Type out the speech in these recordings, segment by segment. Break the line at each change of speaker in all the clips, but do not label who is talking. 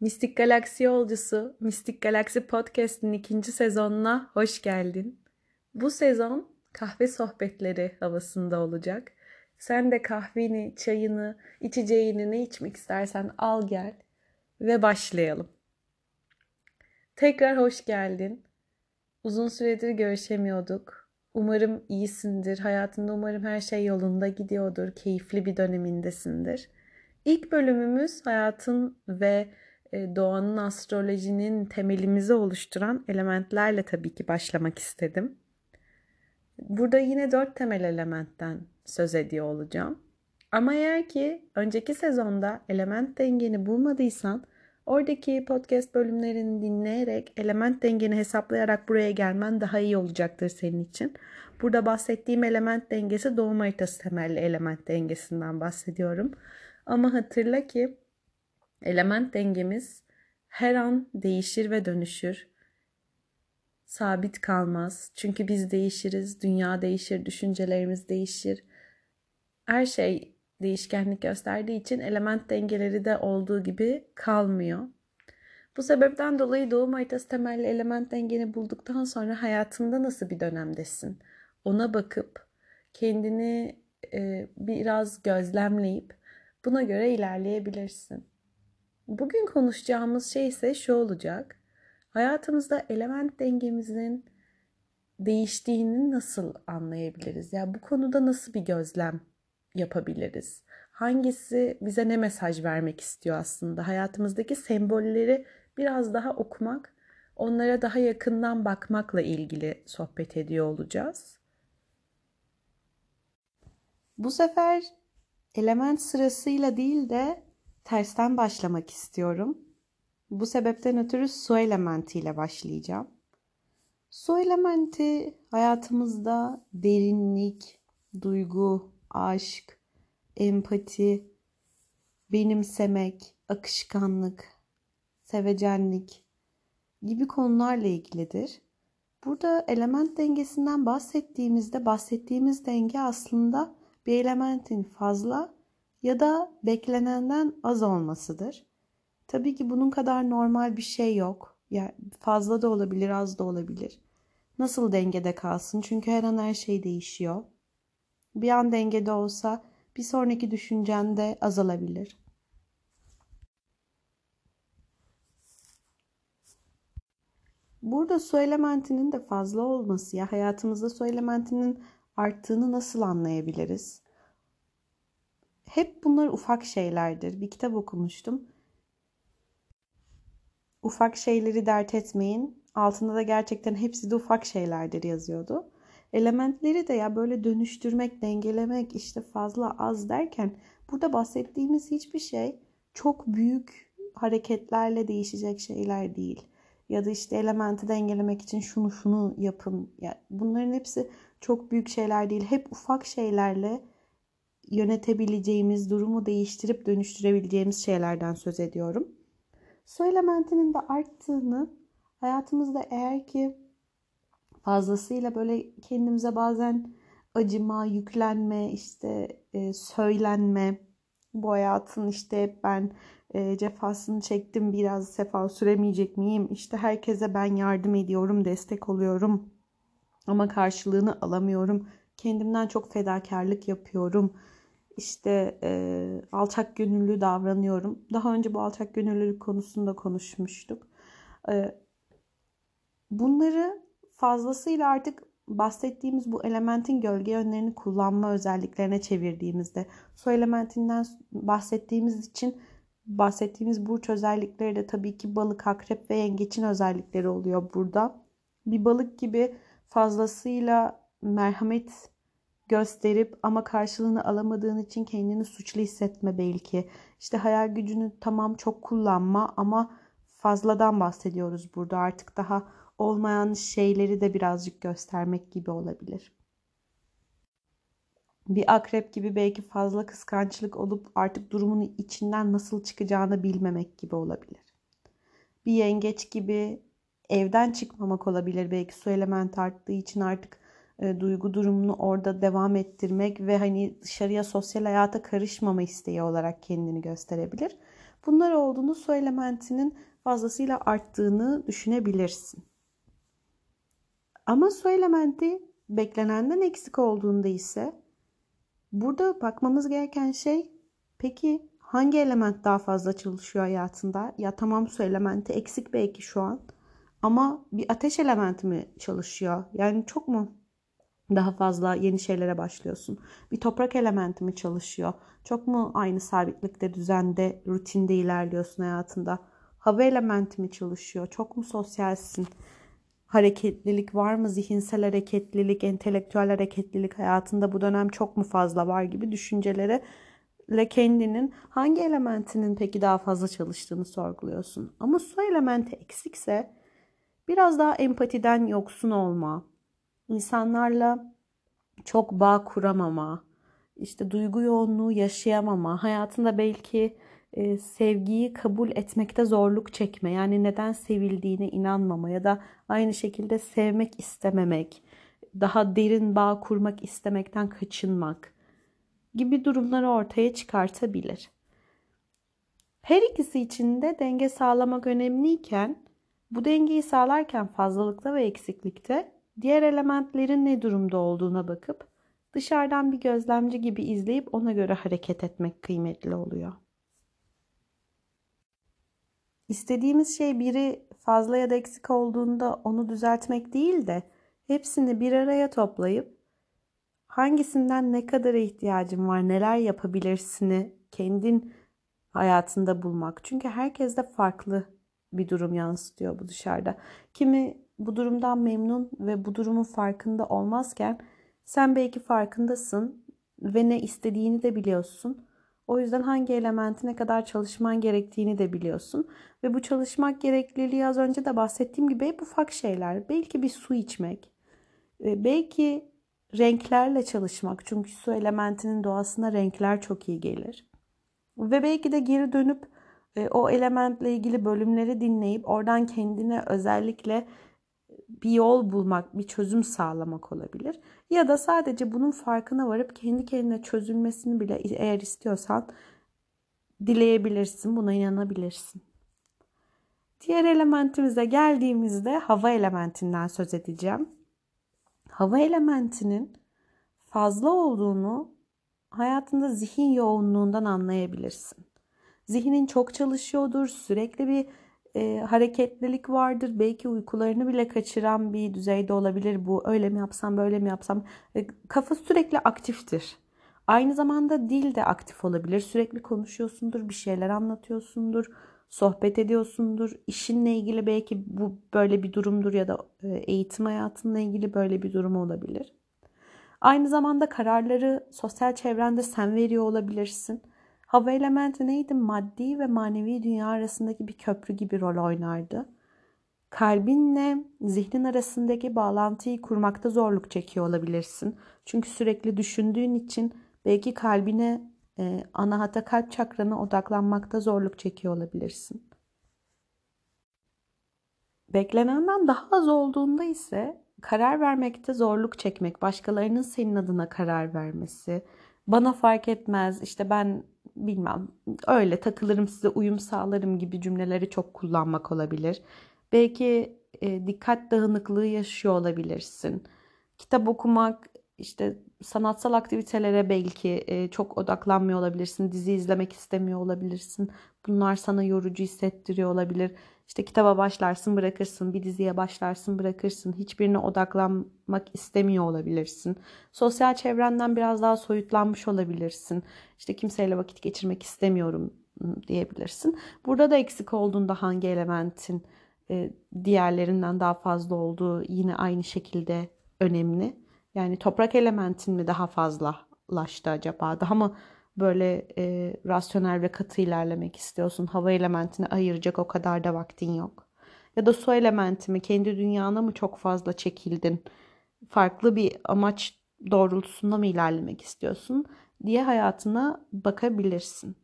Mistik Galaksi Yolcusu, Mistik Galaksi Podcast'in ikinci sezonuna hoş geldin. Bu sezon kahve sohbetleri havasında olacak. Sen de kahveni, çayını, içeceğini ne içmek istersen al gel ve başlayalım. Tekrar hoş geldin. Uzun süredir görüşemiyorduk. Umarım iyisindir. Hayatında umarım her şey yolunda gidiyordur. Keyifli bir dönemindesindir. İlk bölümümüz hayatın ve doğanın astrolojinin temelimizi oluşturan elementlerle tabii ki başlamak istedim. Burada yine dört temel elementten söz ediyor olacağım. Ama eğer ki önceki sezonda element dengeni bulmadıysan oradaki podcast bölümlerini dinleyerek element dengeni hesaplayarak buraya gelmen daha iyi olacaktır senin için. Burada bahsettiğim element dengesi doğum haritası temelli element dengesinden bahsediyorum. Ama hatırla ki element dengemiz her an değişir ve dönüşür. Sabit kalmaz. Çünkü biz değişiriz, dünya değişir, düşüncelerimiz değişir. Her şey değişkenlik gösterdiği için element dengeleri de olduğu gibi kalmıyor. Bu sebepten dolayı doğum haritası temelli element dengeni bulduktan sonra hayatında nasıl bir dönemdesin? Ona bakıp kendini e, biraz gözlemleyip buna göre ilerleyebilirsin. Bugün konuşacağımız şey ise şu olacak. Hayatımızda element dengemizin değiştiğini nasıl anlayabiliriz? Ya yani bu konuda nasıl bir gözlem yapabiliriz? Hangisi bize ne mesaj vermek istiyor aslında? Hayatımızdaki sembolleri biraz daha okumak, onlara daha yakından bakmakla ilgili sohbet ediyor olacağız. Bu sefer element sırasıyla değil de tersten başlamak istiyorum. Bu sebepten ötürü su elementiyle başlayacağım. Su elementi hayatımızda derinlik, duygu, aşk, empati, benimsemek, akışkanlık, sevecenlik gibi konularla ilgilidir. Burada element dengesinden bahsettiğimizde bahsettiğimiz denge aslında bir elementin fazla ya da beklenenden az olmasıdır. Tabii ki bunun kadar normal bir şey yok. Yani fazla da olabilir, az da olabilir. Nasıl dengede kalsın? Çünkü her an her şey değişiyor. Bir an dengede olsa bir sonraki düşüncen de azalabilir. Burada su elementinin de fazla olması ya hayatımızda su elementinin arttığını nasıl anlayabiliriz? Hep bunlar ufak şeylerdir. Bir kitap okumuştum. Ufak şeyleri dert etmeyin. Altında da gerçekten hepsi de ufak şeylerdir yazıyordu. Elementleri de ya böyle dönüştürmek, dengelemek, işte fazla az derken burada bahsettiğimiz hiçbir şey çok büyük hareketlerle değişecek şeyler değil. Ya da işte elementi dengelemek için şunu şunu yapın. Ya bunların hepsi çok büyük şeyler değil. Hep ufak şeylerle yönetebileceğimiz, durumu değiştirip dönüştürebileceğimiz şeylerden söz ediyorum. Su elementinin de arttığını hayatımızda eğer ki fazlasıyla böyle kendimize bazen acıma, yüklenme, işte e, söylenme, bu hayatın işte ben e, cefasını çektim biraz sefa süremeyecek miyim? İşte herkese ben yardım ediyorum, destek oluyorum ama karşılığını alamıyorum. Kendimden çok fedakarlık yapıyorum işte e, alçak gönüllü davranıyorum. Daha önce bu alçak gönüllülük konusunda konuşmuştuk. E, bunları fazlasıyla artık bahsettiğimiz bu elementin gölge yönlerini kullanma özelliklerine çevirdiğimizde su elementinden bahsettiğimiz için bahsettiğimiz burç özellikleri de tabii ki balık, akrep ve yengeçin özellikleri oluyor burada. Bir balık gibi fazlasıyla merhamet gösterip ama karşılığını alamadığın için kendini suçlu hissetme belki. İşte hayal gücünü tamam çok kullanma ama fazladan bahsediyoruz burada. Artık daha olmayan şeyleri de birazcık göstermek gibi olabilir. Bir akrep gibi belki fazla kıskançlık olup artık durumun içinden nasıl çıkacağını bilmemek gibi olabilir. Bir yengeç gibi evden çıkmamak olabilir belki su elementi arttığı için artık e, duygu durumunu orada devam ettirmek ve hani dışarıya sosyal hayata karışmama isteği olarak kendini gösterebilir. Bunlar olduğunu su elementinin fazlasıyla arttığını düşünebilirsin. Ama su elementi beklenenden eksik olduğunda ise burada bakmamız gereken şey peki hangi element daha fazla çalışıyor hayatında? Ya tamam su elementi eksik belki şu an ama bir ateş elementi mi çalışıyor? Yani çok mu daha fazla yeni şeylere başlıyorsun? Bir toprak elementi mi çalışıyor? Çok mu aynı sabitlikte, düzende, rutinde ilerliyorsun hayatında? Hava elementi mi çalışıyor? Çok mu sosyalsin? Hareketlilik var mı? Zihinsel hareketlilik, entelektüel hareketlilik hayatında bu dönem çok mu fazla var gibi düşüncelere ile kendinin hangi elementinin peki daha fazla çalıştığını sorguluyorsun. Ama su elementi eksikse biraz daha empatiden yoksun olma, insanlarla çok bağ kuramama, işte duygu yoğunluğu yaşayamama, hayatında belki e, sevgiyi kabul etmekte zorluk çekme, yani neden sevildiğine inanmama ya da aynı şekilde sevmek istememek, daha derin bağ kurmak istemekten kaçınmak gibi durumları ortaya çıkartabilir. Her ikisi için de denge sağlamak önemliyken bu dengeyi sağlarken fazlalıkta ve eksiklikte diğer elementlerin ne durumda olduğuna bakıp dışarıdan bir gözlemci gibi izleyip ona göre hareket etmek kıymetli oluyor. İstediğimiz şey biri fazla ya da eksik olduğunda onu düzeltmek değil de hepsini bir araya toplayıp hangisinden ne kadar ihtiyacın var, neler yapabilirsini kendin hayatında bulmak. Çünkü herkes de farklı bir durum yansıtıyor bu dışarıda. Kimi bu durumdan memnun ve bu durumun farkında olmazken sen belki farkındasın ve ne istediğini de biliyorsun. O yüzden hangi elementi ne kadar çalışman gerektiğini de biliyorsun. Ve bu çalışmak gerekliliği az önce de bahsettiğim gibi hep ufak şeyler. Belki bir su içmek, e, belki renklerle çalışmak. Çünkü su elementinin doğasına renkler çok iyi gelir. Ve belki de geri dönüp e, o elementle ilgili bölümleri dinleyip oradan kendine özellikle bir yol bulmak, bir çözüm sağlamak olabilir. Ya da sadece bunun farkına varıp kendi kendine çözülmesini bile eğer istiyorsan dileyebilirsin, buna inanabilirsin. Diğer elementimize geldiğimizde hava elementinden söz edeceğim. Hava elementinin fazla olduğunu hayatında zihin yoğunluğundan anlayabilirsin. Zihnin çok çalışıyordur, sürekli bir e, hareketlilik vardır. Belki uykularını bile kaçıran bir düzeyde olabilir bu. Öyle mi yapsam, böyle mi yapsam? E, kafa sürekli aktiftir. Aynı zamanda dil de aktif olabilir. Sürekli konuşuyorsundur, bir şeyler anlatıyorsundur, sohbet ediyorsundur. İşinle ilgili belki bu böyle bir durumdur ya da e, eğitim hayatınla ilgili böyle bir durum olabilir. Aynı zamanda kararları sosyal çevrende sen veriyor olabilirsin. Hava elementi neydi? Maddi ve manevi dünya arasındaki bir köprü gibi rol oynardı. Kalbinle zihnin arasındaki bağlantıyı kurmakta zorluk çekiyor olabilirsin. Çünkü sürekli düşündüğün için belki kalbine, e, anahata kalp çakrana odaklanmakta zorluk çekiyor olabilirsin. Beklenenden daha az olduğunda ise karar vermekte zorluk çekmek, başkalarının senin adına karar vermesi, bana fark etmez, işte ben bilmem öyle takılırım size uyum sağlarım gibi cümleleri çok kullanmak olabilir. Belki e, dikkat dağınıklığı yaşıyor olabilirsin. Kitap okumak, işte sanatsal aktivitelere belki e, çok odaklanmıyor olabilirsin. Dizi izlemek istemiyor olabilirsin. Bunlar sana yorucu hissettiriyor olabilir. İşte kitaba başlarsın bırakırsın, bir diziye başlarsın bırakırsın. Hiçbirine odaklanmak istemiyor olabilirsin. Sosyal çevrenden biraz daha soyutlanmış olabilirsin. İşte kimseyle vakit geçirmek istemiyorum diyebilirsin. Burada da eksik olduğunda hangi elementin e, diğerlerinden daha fazla olduğu yine aynı şekilde önemli. Yani toprak elementin mi daha fazlalaştı acaba? Daha mı böyle e, rasyonel ve katı ilerlemek istiyorsun. Hava elementini ayıracak o kadar da vaktin yok. Ya da su elementi mi kendi dünyana mı çok fazla çekildin? Farklı bir amaç doğrultusunda mı ilerlemek istiyorsun diye hayatına bakabilirsin.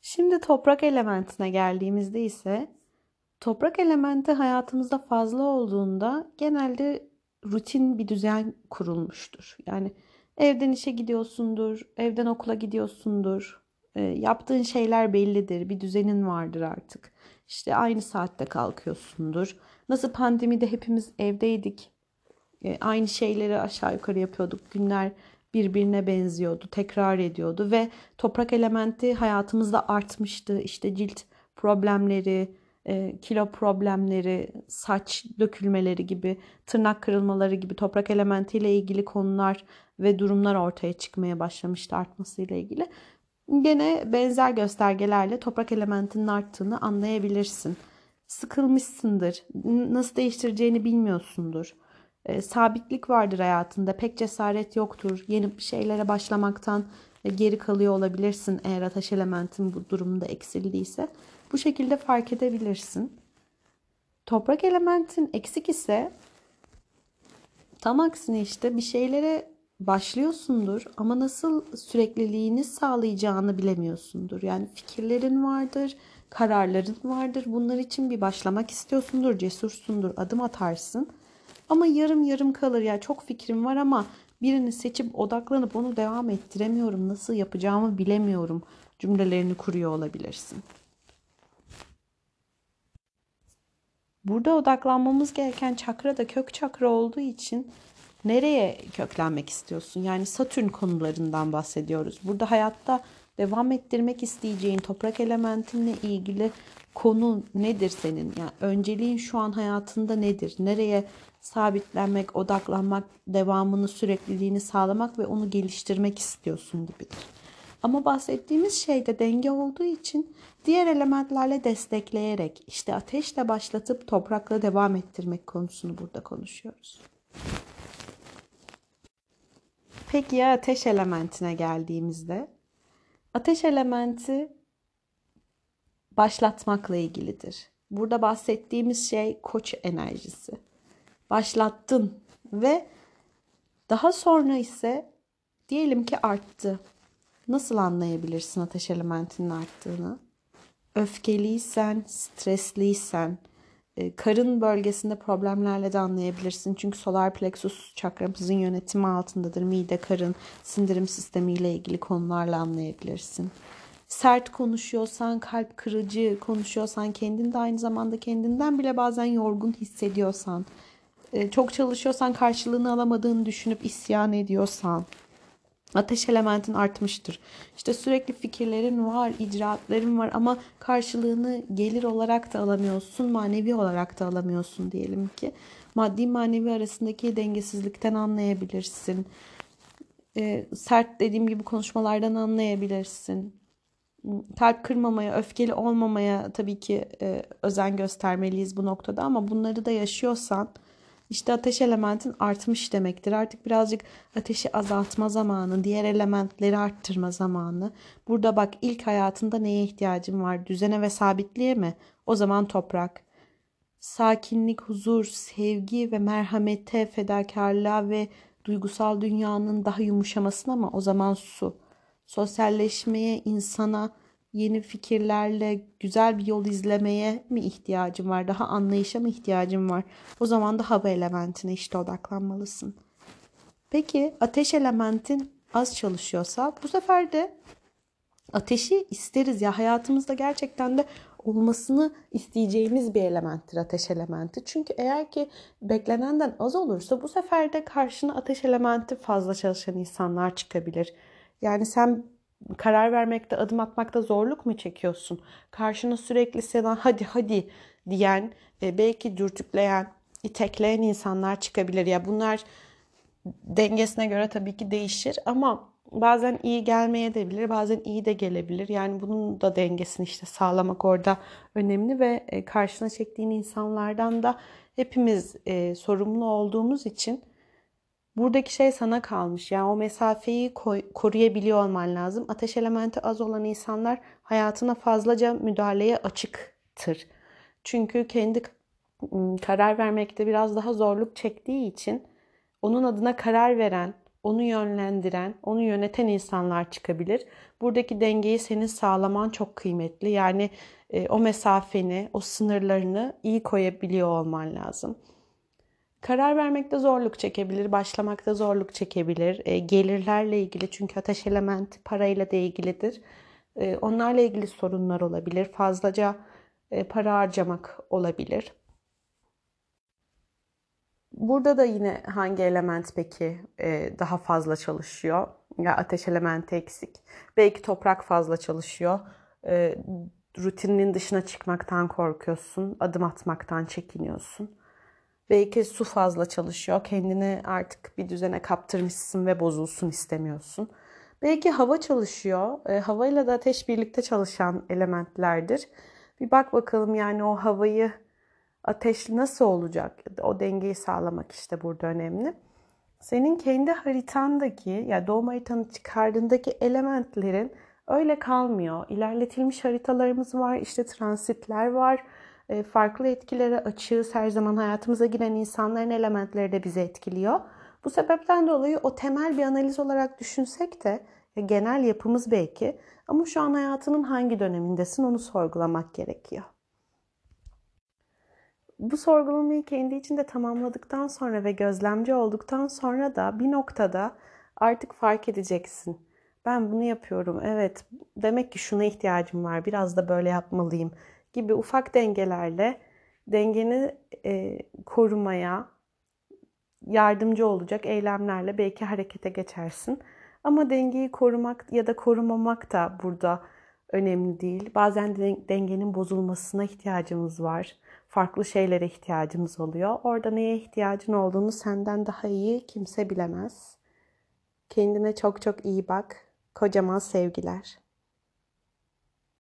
Şimdi toprak elementine geldiğimizde ise toprak elementi hayatımızda fazla olduğunda genelde rutin bir düzen kurulmuştur. Yani Evden işe gidiyorsundur, evden okula gidiyorsundur. E, yaptığın şeyler bellidir. Bir düzenin vardır artık. İşte aynı saatte kalkıyorsundur. Nasıl pandemide hepimiz evdeydik. E, aynı şeyleri aşağı yukarı yapıyorduk. Günler birbirine benziyordu, tekrar ediyordu ve toprak elementi hayatımızda artmıştı. İşte cilt problemleri, e, kilo problemleri, saç dökülmeleri gibi, tırnak kırılmaları gibi toprak elementiyle ilgili konular ve durumlar ortaya çıkmaya başlamıştı artmasıyla ilgili. Gene benzer göstergelerle toprak elementinin arttığını anlayabilirsin. Sıkılmışsındır, nasıl değiştireceğini bilmiyorsundur. E, sabitlik vardır hayatında, pek cesaret yoktur. Yeni şeylere başlamaktan geri kalıyor olabilirsin eğer ateş elementin bu durumda eksildiyse. Bu şekilde fark edebilirsin. Toprak elementin eksik ise tam aksine işte bir şeylere başlıyorsundur ama nasıl sürekliliğini sağlayacağını bilemiyorsundur. Yani fikirlerin vardır, kararların vardır. Bunlar için bir başlamak istiyorsundur, cesursundur, adım atarsın. Ama yarım yarım kalır ya çok fikrim var ama birini seçip odaklanıp onu devam ettiremiyorum. Nasıl yapacağımı bilemiyorum cümlelerini kuruyor olabilirsin. Burada odaklanmamız gereken çakra da kök çakra olduğu için nereye köklenmek istiyorsun? Yani Satürn konularından bahsediyoruz. Burada hayatta devam ettirmek isteyeceğin toprak elementinle ilgili konu nedir senin? Yani önceliğin şu an hayatında nedir? Nereye sabitlenmek, odaklanmak, devamını, sürekliliğini sağlamak ve onu geliştirmek istiyorsun gibidir. Ama bahsettiğimiz şeyde denge olduğu için diğer elementlerle destekleyerek işte ateşle başlatıp toprakla devam ettirmek konusunu burada konuşuyoruz. Peki ya ateş elementine geldiğimizde? Ateş elementi başlatmakla ilgilidir. Burada bahsettiğimiz şey koç enerjisi. Başlattın ve daha sonra ise diyelim ki arttı. Nasıl anlayabilirsin ateş elementinin arttığını? Öfkeliysen, stresliysen, e, karın bölgesinde problemlerle de anlayabilirsin. Çünkü solar plexus çakramızın yönetimi altındadır. Mide, karın, sindirim sistemi ile ilgili konularla anlayabilirsin. Sert konuşuyorsan, kalp kırıcı konuşuyorsan, kendin de aynı zamanda kendinden bile bazen yorgun hissediyorsan, e, çok çalışıyorsan karşılığını alamadığını düşünüp isyan ediyorsan, Ateş elementin artmıştır. İşte sürekli fikirlerin var, icraatlerin var ama karşılığını gelir olarak da alamıyorsun, manevi olarak da alamıyorsun diyelim ki. Maddi manevi arasındaki dengesizlikten anlayabilirsin. E, sert dediğim gibi konuşmalardan anlayabilirsin. Kalp kırmamaya, öfkeli olmamaya tabii ki e, özen göstermeliyiz bu noktada ama bunları da yaşıyorsan işte ateş elementin artmış demektir. Artık birazcık ateşi azaltma zamanı, diğer elementleri arttırma zamanı. Burada bak ilk hayatında neye ihtiyacın var? Düzene ve sabitliğe mi? O zaman toprak. Sakinlik, huzur, sevgi ve merhamete, fedakarlığa ve duygusal dünyanın daha yumuşamasına mı? O zaman su. Sosyalleşmeye, insana, yeni fikirlerle güzel bir yol izlemeye mi ihtiyacım var? Daha anlayışa mı ihtiyacım var? O zaman da hava elementine işte odaklanmalısın. Peki ateş elementin az çalışıyorsa bu sefer de ateşi isteriz ya hayatımızda gerçekten de olmasını isteyeceğimiz bir elementtir ateş elementi. Çünkü eğer ki beklenenden az olursa bu sefer de karşına ateş elementi fazla çalışan insanlar çıkabilir. Yani sen karar vermekte, adım atmakta zorluk mu çekiyorsun? Karşına sürekli sana hadi hadi diyen, e, belki dürtükleyen, itekleyen insanlar çıkabilir. Ya bunlar dengesine göre tabii ki değişir ama bazen iyi gelmeye de bilir, bazen iyi de gelebilir. Yani bunun da dengesini işte sağlamak orada önemli ve e, karşına çektiğin insanlardan da hepimiz e, sorumlu olduğumuz için Buradaki şey sana kalmış. Yani o mesafeyi koruyabiliyor olman lazım. Ateş elementi az olan insanlar hayatına fazlaca müdahaleye açıktır. Çünkü kendi karar vermekte biraz daha zorluk çektiği için onun adına karar veren, onu yönlendiren, onu yöneten insanlar çıkabilir. Buradaki dengeyi senin sağlaman çok kıymetli. Yani e, o mesafeni, o sınırlarını iyi koyabiliyor olman lazım. Karar vermekte zorluk çekebilir, başlamakta zorluk çekebilir. E, gelirlerle ilgili çünkü ateş elementi parayla da ilgilidir. E, onlarla ilgili sorunlar olabilir. Fazlaca e, para harcamak olabilir. Burada da yine hangi element peki e, daha fazla çalışıyor? Ya ateş elementi eksik. Belki toprak fazla çalışıyor. E, rutininin dışına çıkmaktan korkuyorsun. Adım atmaktan çekiniyorsun. Belki su fazla çalışıyor. Kendini artık bir düzene kaptırmışsın ve bozulsun istemiyorsun. Belki hava çalışıyor. E, havayla da ateş birlikte çalışan elementlerdir. Bir bak bakalım yani o havayı ateş nasıl olacak? O dengeyi sağlamak işte burada önemli. Senin kendi haritandaki ya yani doğum haritanı çıkardığındaki elementlerin öyle kalmıyor. İlerletilmiş haritalarımız var, işte transitler var. E, farklı etkilere açığız. Her zaman hayatımıza giren insanların elementleri de bizi etkiliyor. Bu sebepten dolayı o temel bir analiz olarak düşünsek de genel yapımız belki ama şu an hayatının hangi dönemindesin onu sorgulamak gerekiyor. Bu sorgulamayı kendi içinde tamamladıktan sonra ve gözlemci olduktan sonra da bir noktada artık fark edeceksin. Ben bunu yapıyorum. Evet, demek ki şuna ihtiyacım var. Biraz da böyle yapmalıyım gibi ufak dengelerle dengeni e, korumaya yardımcı olacak eylemlerle belki harekete geçersin. Ama dengeyi korumak ya da korumamak da burada önemli değil. Bazen dengenin bozulmasına ihtiyacımız var. Farklı şeylere ihtiyacımız oluyor. Orada neye ihtiyacın olduğunu senden daha iyi kimse bilemez. Kendine çok çok iyi bak. Kocaman sevgiler.